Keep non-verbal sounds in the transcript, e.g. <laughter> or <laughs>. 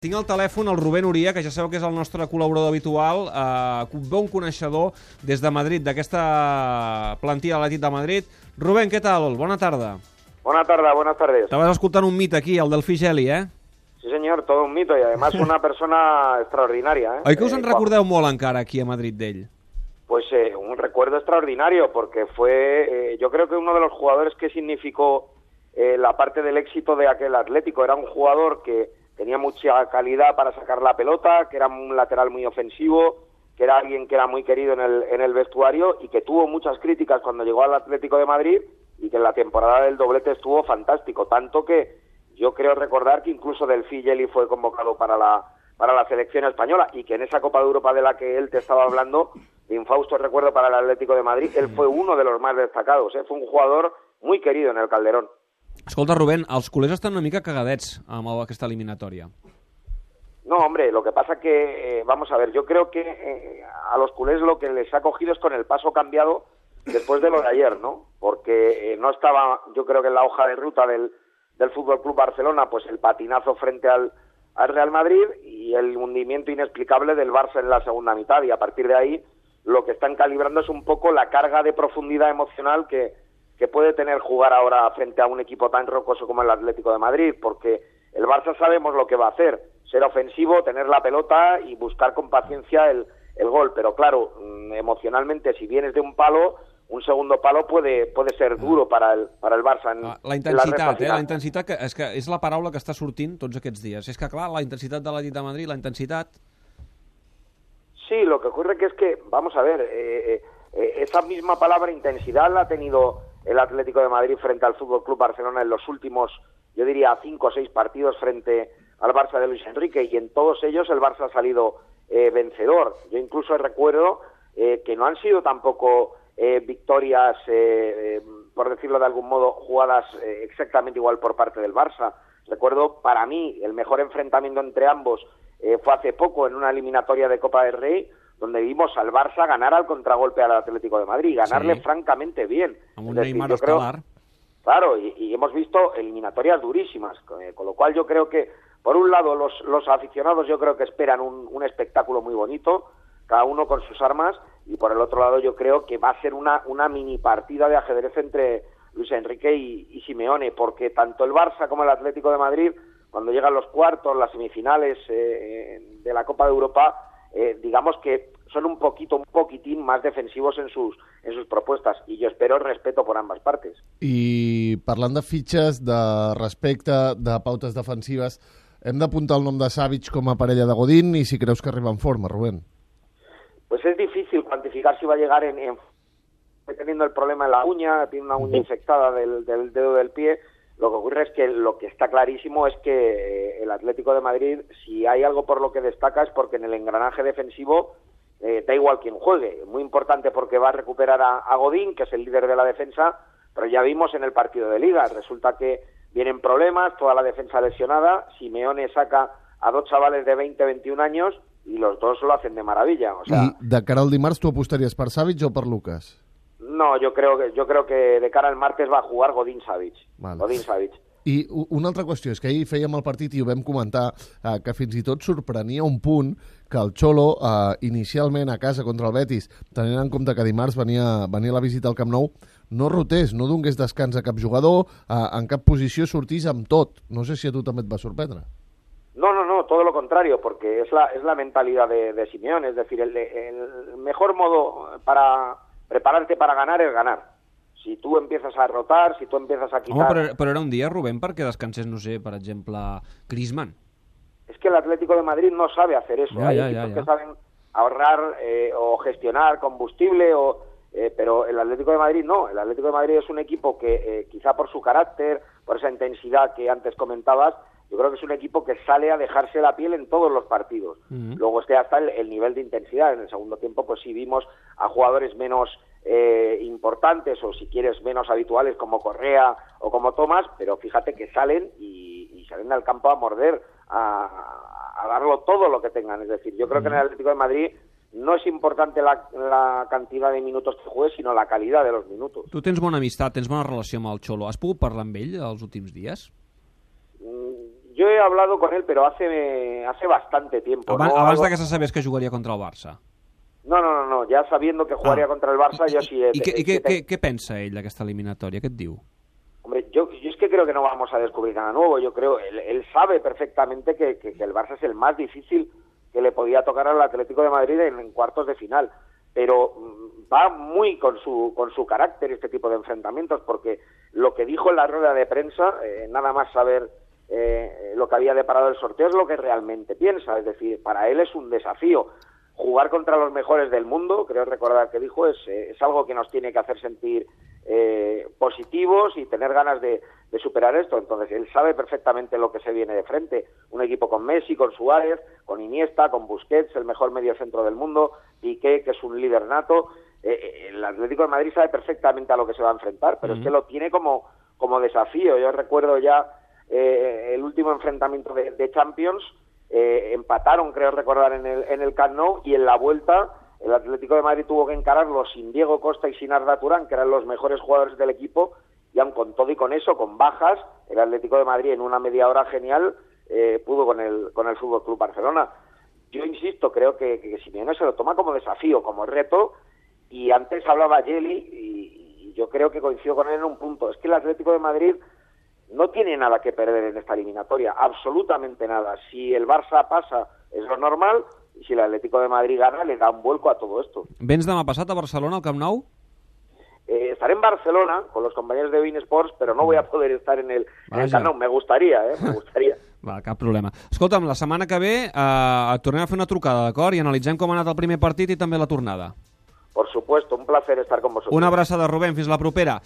Tinc al telèfon el Rubén Uria, que ja sabeu que és el nostre col·laborador habitual, eh, bon coneixedor des de Madrid, d'aquesta plantilla de l'Atit de Madrid. Rubén, què tal? Bona tarda. Buenas tardes, buenas tardes. Estaves escoltant un mit aquí, el del Figeli, eh? Sí, señor, todo un mito y además una persona extraordinaria. ¿eh? Oi que us en Eh, recordeu molt encara aquí a Madrid d'ell? Pues eh, un recuerdo extraordinario porque fue, eh, yo creo que uno de los jugadores que significó eh, la parte del éxito de aquel Atlético. Era un jugador que tenía mucha calidad para sacar la pelota, que era un lateral muy ofensivo, que era alguien que era muy querido en el, en el vestuario y que tuvo muchas críticas cuando llegó al Atlético de Madrid y que en la temporada del doblete estuvo fantástico, tanto que yo creo recordar que incluso Del fue convocado para la para la selección española y que en esa Copa de Europa de la que él te estaba hablando, infausto recuerdo para el Atlético de Madrid, él fue uno de los más destacados, ¿eh? fue un jugador muy querido en el Calderón. Escolta, Rubén, els culers estan una mica cagadets amb aquesta eliminatòria. No, hombre, lo que pasa que, eh, vamos a ver, yo creo que eh, a los culés lo que les ha cogido es con el paso cambiado después de lo de ayer, ¿no? Porque eh, no estaba, yo creo que en la hoja de ruta del, del Fútbol Club Barcelona, pues el patinazo frente al, al Real Madrid y el hundimiento inexplicable del Barça en la segunda mitad. Y a partir de ahí, lo que están calibrando es un poco la carga de profundidad emocional que, que puede tener jugar ahora frente a un equipo tan rocoso como el Atlético de Madrid, porque el Barça sabemos lo que va a hacer, ser ofensivo, tener la pelota y buscar con paciencia el, el gol, pero claro, mm, emocionalmente si vienes de un palo, un segundo palo puede, puede ser duro para el, para el Barça. En, Ah, La en intensitat, recta eh? final. La intensitat, que, és, que és la paraula que està sortint tots aquests dies. És que, clar, la intensitat de l'Atit de Madrid, la intensitat... Sí, lo que ocurre que es que, vamos a ver, eh, eh, eh, esa misma palabra intensidad la ha tenido el Atlético de Madrid frente al Fútbol Club Barcelona en los últimos, yo diría, cinco o seis partidos frente al Barça de Luis Enrique y en todos ellos el Barça ha salido eh, vencedor. Yo incluso recuerdo eh, que no han sido tampoco eh, victorias, eh, eh, por decirlo de algún modo, jugadas eh, exactamente igual por parte del Barça. Recuerdo, para mí, el mejor enfrentamiento entre ambos fue hace poco en una eliminatoria de Copa del Rey, donde vimos al Barça ganar al contragolpe al Atlético de Madrid, ganarle Sí. francamente bien. Un decir, Neymar yo creo- escalar. Claro, y, y hemos visto eliminatorias durísimas, eh, con lo cual yo creo que, por un lado, los, los aficionados yo creo que esperan un, un espectáculo muy bonito, cada uno con sus armas, y por el otro lado yo creo que va a ser una, una mini partida de ajedrez entre Luis Enrique y, y Simeone, porque tanto el Barça como el Atlético de Madrid, cuando llegan los cuartos, las semifinales eh, de la Copa de Europa, eh, digamos que son un poquito, un poquitín más defensivos en sus, en sus propuestas, y yo espero respeto por ambas partes. I parlant de fitxes, de respecte, de pautes defensives, hem d'apuntar el nom de Savic com a parella de Godín i si creus que arriba en forma, Rubén. Pues es difícil cuantificar si va a llegar en, en- teniendo el problema en la uña, tiene una uña infectada del, del dedo del pie. Lo que ocurre es que lo que está clarísimo es que eh, el Atlético de Madrid, si hay algo por lo que destaca, es porque en el engranaje defensivo eh, da igual quien juegue. Muy importante porque va a recuperar a, Godín, que es el líder de la defensa, pero ya vimos en el partido de liga. Resulta que vienen problemas, toda la defensa lesionada. Simeone saca a dos chavales de 20, 21 años y los dos lo hacen de maravilla. O sea, de cara al o per Lucas? No, yo creo que yo creo que de cara al martes va a jugar Godín Savic. Vale. Godín Savic. I una altra qüestió, és que ahir fèiem el partit i ho vam comentar, eh, que fins i tot sorprenia un punt que el Xolo, eh, inicialment a casa contra el Betis, tenint en compte que dimarts venia, venia la visita al Camp Nou, no rotés, no donés descans a cap jugador, eh, en cap posició sortís amb tot. No sé si a tu també et va sorprendre. No, no, no, todo lo contrario, porque es la, es la mentalidad de, de Simeone. Es decir, el, el mejor modo para prepararte para ganar es ganar. Si tú empiezas a rotar, si tú empiezas a Home, quitar... però, però era un dia, Rubén, perquè descansés, no sé, per exemple, Griezmann. Es que el Atlético de Madrid no sabe hacer eso. Ya, Hay ya, equipos ya, que saben ahorrar eh, o gestionar combustible, o, eh, pero el Atlético de Madrid no. El Atlético de Madrid es un equipo que eh, quizá por su carácter, por esa intensidad que antes comentabas, yo creo que es un equipo que sale a dejarse la piel en todos los partidos. Ujú. Luego esté hasta el, el nivel de intensidad. En el segundo tiempo, pues sí vimos a jugadores menos eh, importantes o si quieres menos habituales como Correa o como Tomás, pero fíjate que salen y, y salen al campo a morder, a, a darlo todo lo que tengan. Es decir, yo creo que en el Atlético de Madrid no es importante la, la cantidad de minutos que juegues, sino la calidad de los minutos. Tu tens bona amistat, tens bona relació amb el Xolo. Has pogut parlar amb ell els últims dies? Mm, yo he hablado con él, pero hace, hace bastante tiempo. Abans, ¿no? abans de que se sabés que jugaria contra el Barça. No, no, no, no, ya sabiendo que jugaría Ah. contra el Barça, I, sí... he- i, i he- què, què, què pensa ell d'aquesta eliminatòria? Què et diu? Hombre, yo, yo es que creo que no vamos a descubrir nada nuevo. Yo creo, él, él sabe perfectamente que, que- que el Barça es el más difícil que le podía tocar al Atlético de Madrid en, en cuartos de final. Pero mm, va muy con su, con su carácter este tipo de enfrentamientos, porque lo que dijo en la rueda de prensa, eh, nada más saber eh, lo que había deparado el sorteo, es lo que realmente piensa. Es decir, para él es un desafío. Jugar contra los mejores del mundo, creo recordar que dijo, es, eh, es algo que nos tiene que hacer sentir eh, positivos y tener ganas de, de superar esto. Entonces, él sabe perfectamente lo que se viene de frente. Un equipo con Messi, con Suárez, con Iniesta, con Busquets, el mejor mediocentro del mundo, Piqué, que es un líder nato. Eh, eh, el Atlético de Madrid sabe perfectamente a lo que se va a enfrentar, pero es que lo tiene como, como desafío. Yo recuerdo ya eh, el último enfrentamiento de, de Champions, eh, empataron, creo recordar, en el, en el Camp y en la vuelta el Atlético de Madrid tuvo que encararlo sin Diego Costa y sin Arda Turán, que eran los mejores jugadores del equipo, y aun con todo y con eso, con bajas, el Atlético de Madrid en una media hora genial eh, pudo con el, con el Fútbol Club Barcelona. Yo insisto, creo que, que Simeone se lo toma como desafío, como reto, y antes hablaba Jelly, y, y yo creo que coincido con él en un punto. Es que el Atlético de Madrid no tiene nada que perder en esta eliminatoria, absolutamente nada. Si el Barça pasa, es lo normal, y si el Atlético de Madrid gana, le da un vuelco a todo esto. Vens demà passat a Barcelona, al Camp Nou? Eh, estaré en Barcelona con los compañeros de Bein Sports, pero no voy a poder estar en el, en el. Camp Nou. Me gustaría, ¿eh? Me gustaría. <laughs> Va, cap problema. Escolta'm, la setmana que ve eh, tornem a fer una trucada, d'acord? I analitzem com ha anat el primer partit i també la tornada. Por supuesto, un placer estar con vosotros. Una abraçada, Rubén. Fins la propera.